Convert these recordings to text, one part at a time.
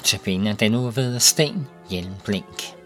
Notabene den nu ved Sten Hjelmblink.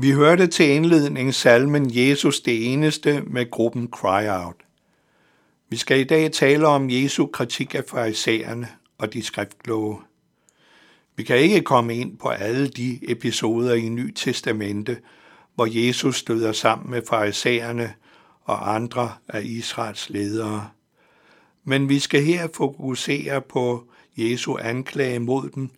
Vi hørte til indledning salmen Jesus det eneste med gruppen Cry Out. Vi skal i dag tale om Jesu kritik af farisæerne og de skriftkloge. Vi kan ikke komme ind på alle de episoder i Ny Testamente, hvor Jesus støder sammen med farisæerne og andre af Israels ledere. Men vi skal her fokusere på Jesu anklage mod dem,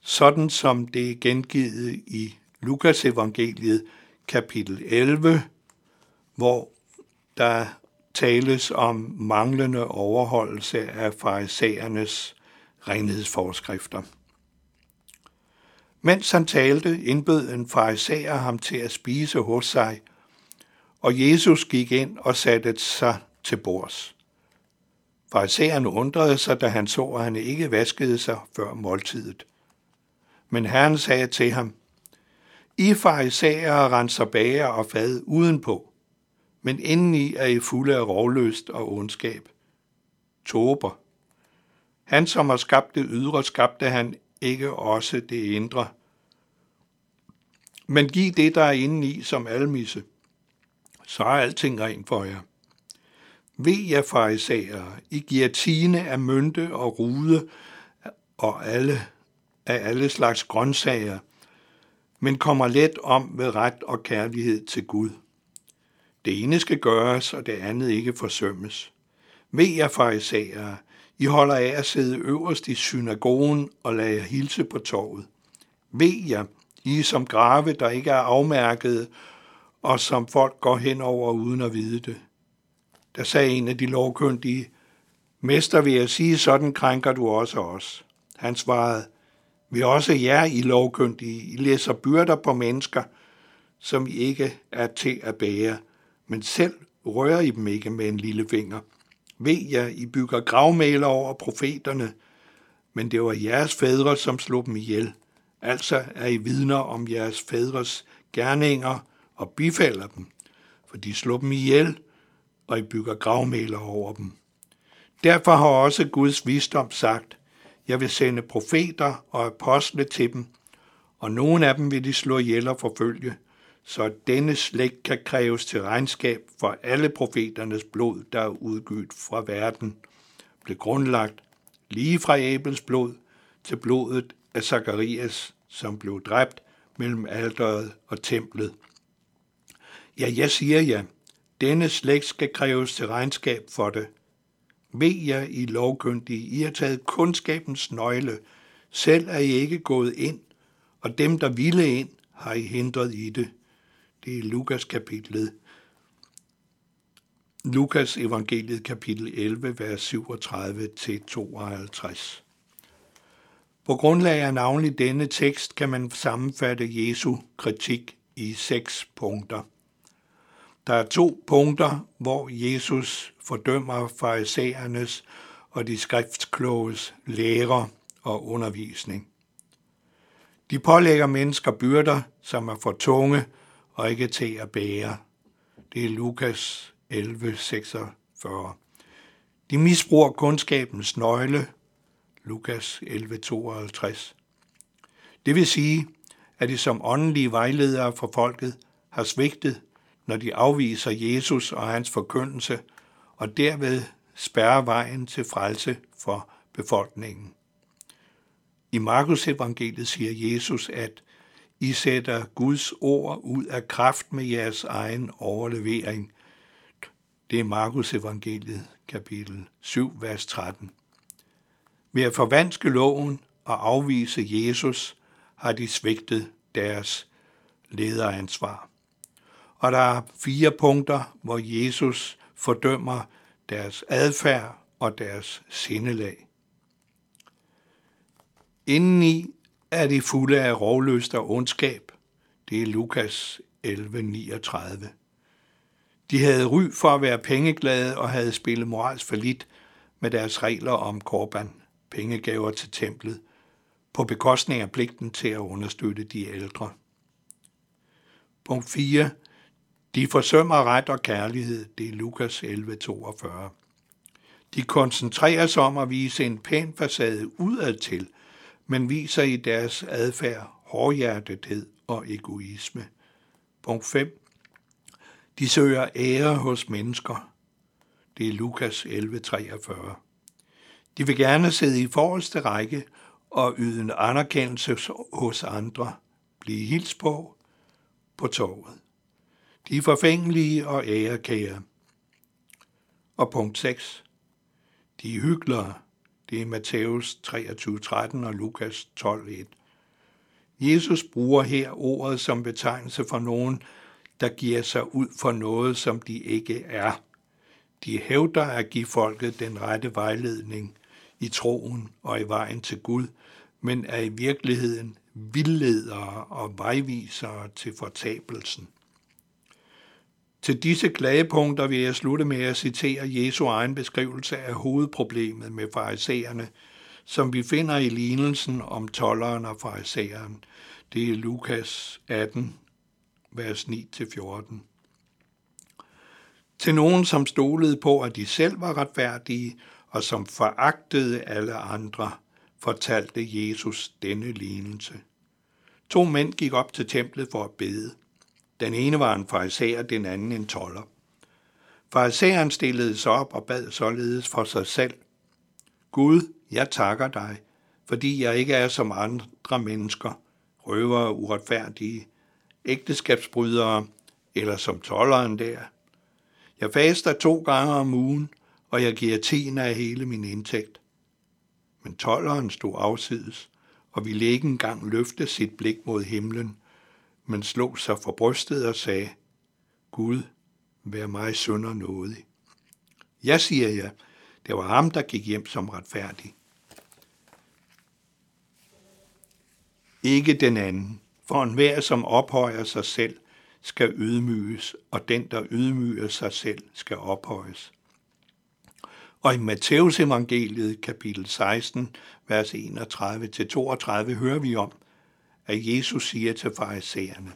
sådan som det er gengivet i Lukas evangeliet kapitel 11, hvor der tales om manglende overholdelse af farisæernes renhedsforskrifter. Mens han talte, indbød en farisæer ham til at spise hos sig, og Jesus gik ind og satte sig til bords. Farisæerne undrede sig, da han så, at han ikke vaskede sig før måltidet. Men Herren sagde til ham, i farisager renser bager og fad udenpå, men indeni er I fulde af rovløst og ondskab. Tober. Han, som har skabt det ydre, skabte han ikke også det indre. Men giv det, der er indeni som almisse, så er alting rent for jer. Ved jer farisæere, I giver tine af mynte og rude og alle, af alle slags grøntsager, men kommer let om ved ret og kærlighed til Gud. Det ene skal gøres, og det andet ikke forsømmes. Ved jer farisæere, I holder af at sidde øverst i synagogen og lade jer hilse på torvet. Ved jer, I som grave, der ikke er afmærket, og som folk går hen over uden at vide det. Der sagde en af de lovkyndige, Mester, vil jeg sige, sådan krænker du også os. Han svarede, vi også jer, I lovkyndige, I læser byrder på mennesker, som I ikke er til at bære, men selv rører I dem ikke med en lille finger. Ved jer, I bygger gravmæler over profeterne, men det var jeres fædre, som slog dem ihjel. Altså er I vidner om jeres fædres gerninger og bifalder dem, for de slog dem ihjel, og I bygger gravmæler over dem. Derfor har også Guds visdom sagt, jeg vil sende profeter og apostle til dem, og nogle af dem vil de slå ihjel og forfølge, så denne slægt kan kræves til regnskab for alle profeternes blod, der er udgivet fra verden, blev grundlagt lige fra Abels blod til blodet af Zakarias, som blev dræbt mellem alderet og templet. Ja, jeg siger ja, denne slægt skal kræves til regnskab for det. Ved jer, I lovkyndige, I har taget kundskabens nøgle. Selv er I ikke gået ind, og dem, der ville ind, har I hindret i det. Det er Lukas kapitlet. Lukas evangeliet kapitel 11, vers 37-52. På grundlag af navnlig denne tekst kan man sammenfatte Jesu kritik i seks punkter. Der er to punkter, hvor Jesus fordømmer farisæernes og de skriftkloges lærer og undervisning. De pålægger mennesker byrder, som er for tunge og ikke til at bære. Det er Lukas 11, 46. De misbruger kundskabens nøgle, Lukas 11, 52. Det vil sige, at de som åndelige vejledere for folket har svigtet når de afviser Jesus og hans forkyndelse, og derved spærrer vejen til frelse for befolkningen. I Markus evangeliet siger Jesus, at I sætter Guds ord ud af kraft med jeres egen overlevering. Det er Markus evangeliet kapitel 7, vers 13. Ved at forvanske loven og afvise Jesus, har de svigtet deres lederansvar. Og der er fire punkter, hvor Jesus fordømmer deres adfærd og deres sindelag. Indeni er de fulde af rovlyst og ondskab. Det er Lukas 11:39. De havde ry for at være pengeglade og havde spillet morals forlit med deres regler om korban, pengegaver til templet, på bekostning af pligten til at understøtte de ældre. Punkt 4. De forsømmer ret og kærlighed, det er Lukas 11:42. De koncentrerer sig om at vise en pæn facade udad til, men viser i deres adfærd hårdhjertethed og egoisme. Punkt 5. De søger ære hos mennesker. Det er Lukas 11:43. De vil gerne sidde i forreste række og yde en anerkendelse hos andre, blive hils på på torvet. De er forfængelige og ærekære. Og punkt 6. De er hyggelere. Det er Matthæus 23:13 og Lukas 12:1. Jesus bruger her ordet som betegnelse for nogen, der giver sig ud for noget, som de ikke er. De hævder at give folket den rette vejledning i troen og i vejen til Gud, men er i virkeligheden vildledere og vejvisere til fortabelsen. Til disse klagepunkter vil jeg slutte med at citere Jesu egen beskrivelse af hovedproblemet med farisæerne, som vi finder i lignelsen om tolleren og farisæeren. Det er Lukas 18, vers 9-14. Til nogen, som stolede på, at de selv var retfærdige, og som foragtede alle andre, fortalte Jesus denne lignelse. To mænd gik op til templet for at bede. Den ene var en farisæer, den anden en toller. Farisæeren stillede sig op og bad således for sig selv. Gud, jeg takker dig, fordi jeg ikke er som andre mennesker, røvere, uretfærdige, ægteskabsbrydere eller som tolleren der. Jeg faster to gange om ugen, og jeg giver tiende af hele min indtægt. Men tolleren stod afsides og ville ikke engang løfte sit blik mod himlen, men slog sig for brystet og sagde, Gud, vær mig sønder nådig. Jeg siger jer, det var ham, der gik hjem som retfærdig. Ikke den anden, for enhver, som ophøjer sig selv, skal ydmyges, og den, der ydmyger sig selv, skal ophøjes. Og i Matteus evangeliet kapitel 16, vers 31-32 hører vi om, at Jesus siger til farisæerne,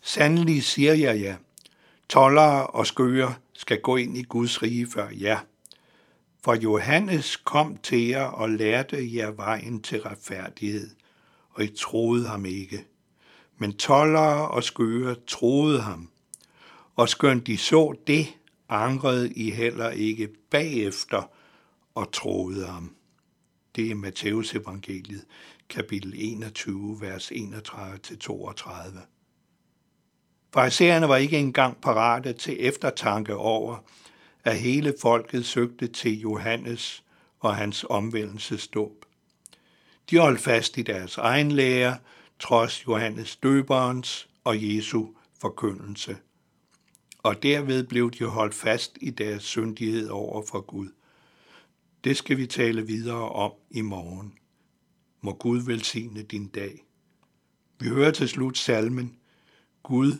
Sandelig siger jeg jer, tollere og skøre skal gå ind i Guds rige før jer. For Johannes kom til jer og lærte jer vejen til retfærdighed, og I troede ham ikke. Men tollere og skøre troede ham, og skønt de så det, angrede I heller ikke bagefter og troede ham. Det er Matteus evangeliet, kapitel 21, vers 31-32. Farisæerne var ikke engang parate til eftertanke over, at hele folket søgte til Johannes og hans omvendelsesdåb. De holdt fast i deres egen lære, trods Johannes døberens og Jesu forkyndelse. Og derved blev de holdt fast i deres syndighed over for Gud. Det skal vi tale videre om i morgen. Må Gud velsigne din dag. Vi hører til slut salmen, Gud,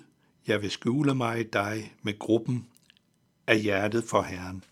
jeg vil skjule mig i dig med gruppen af hjertet for Herren.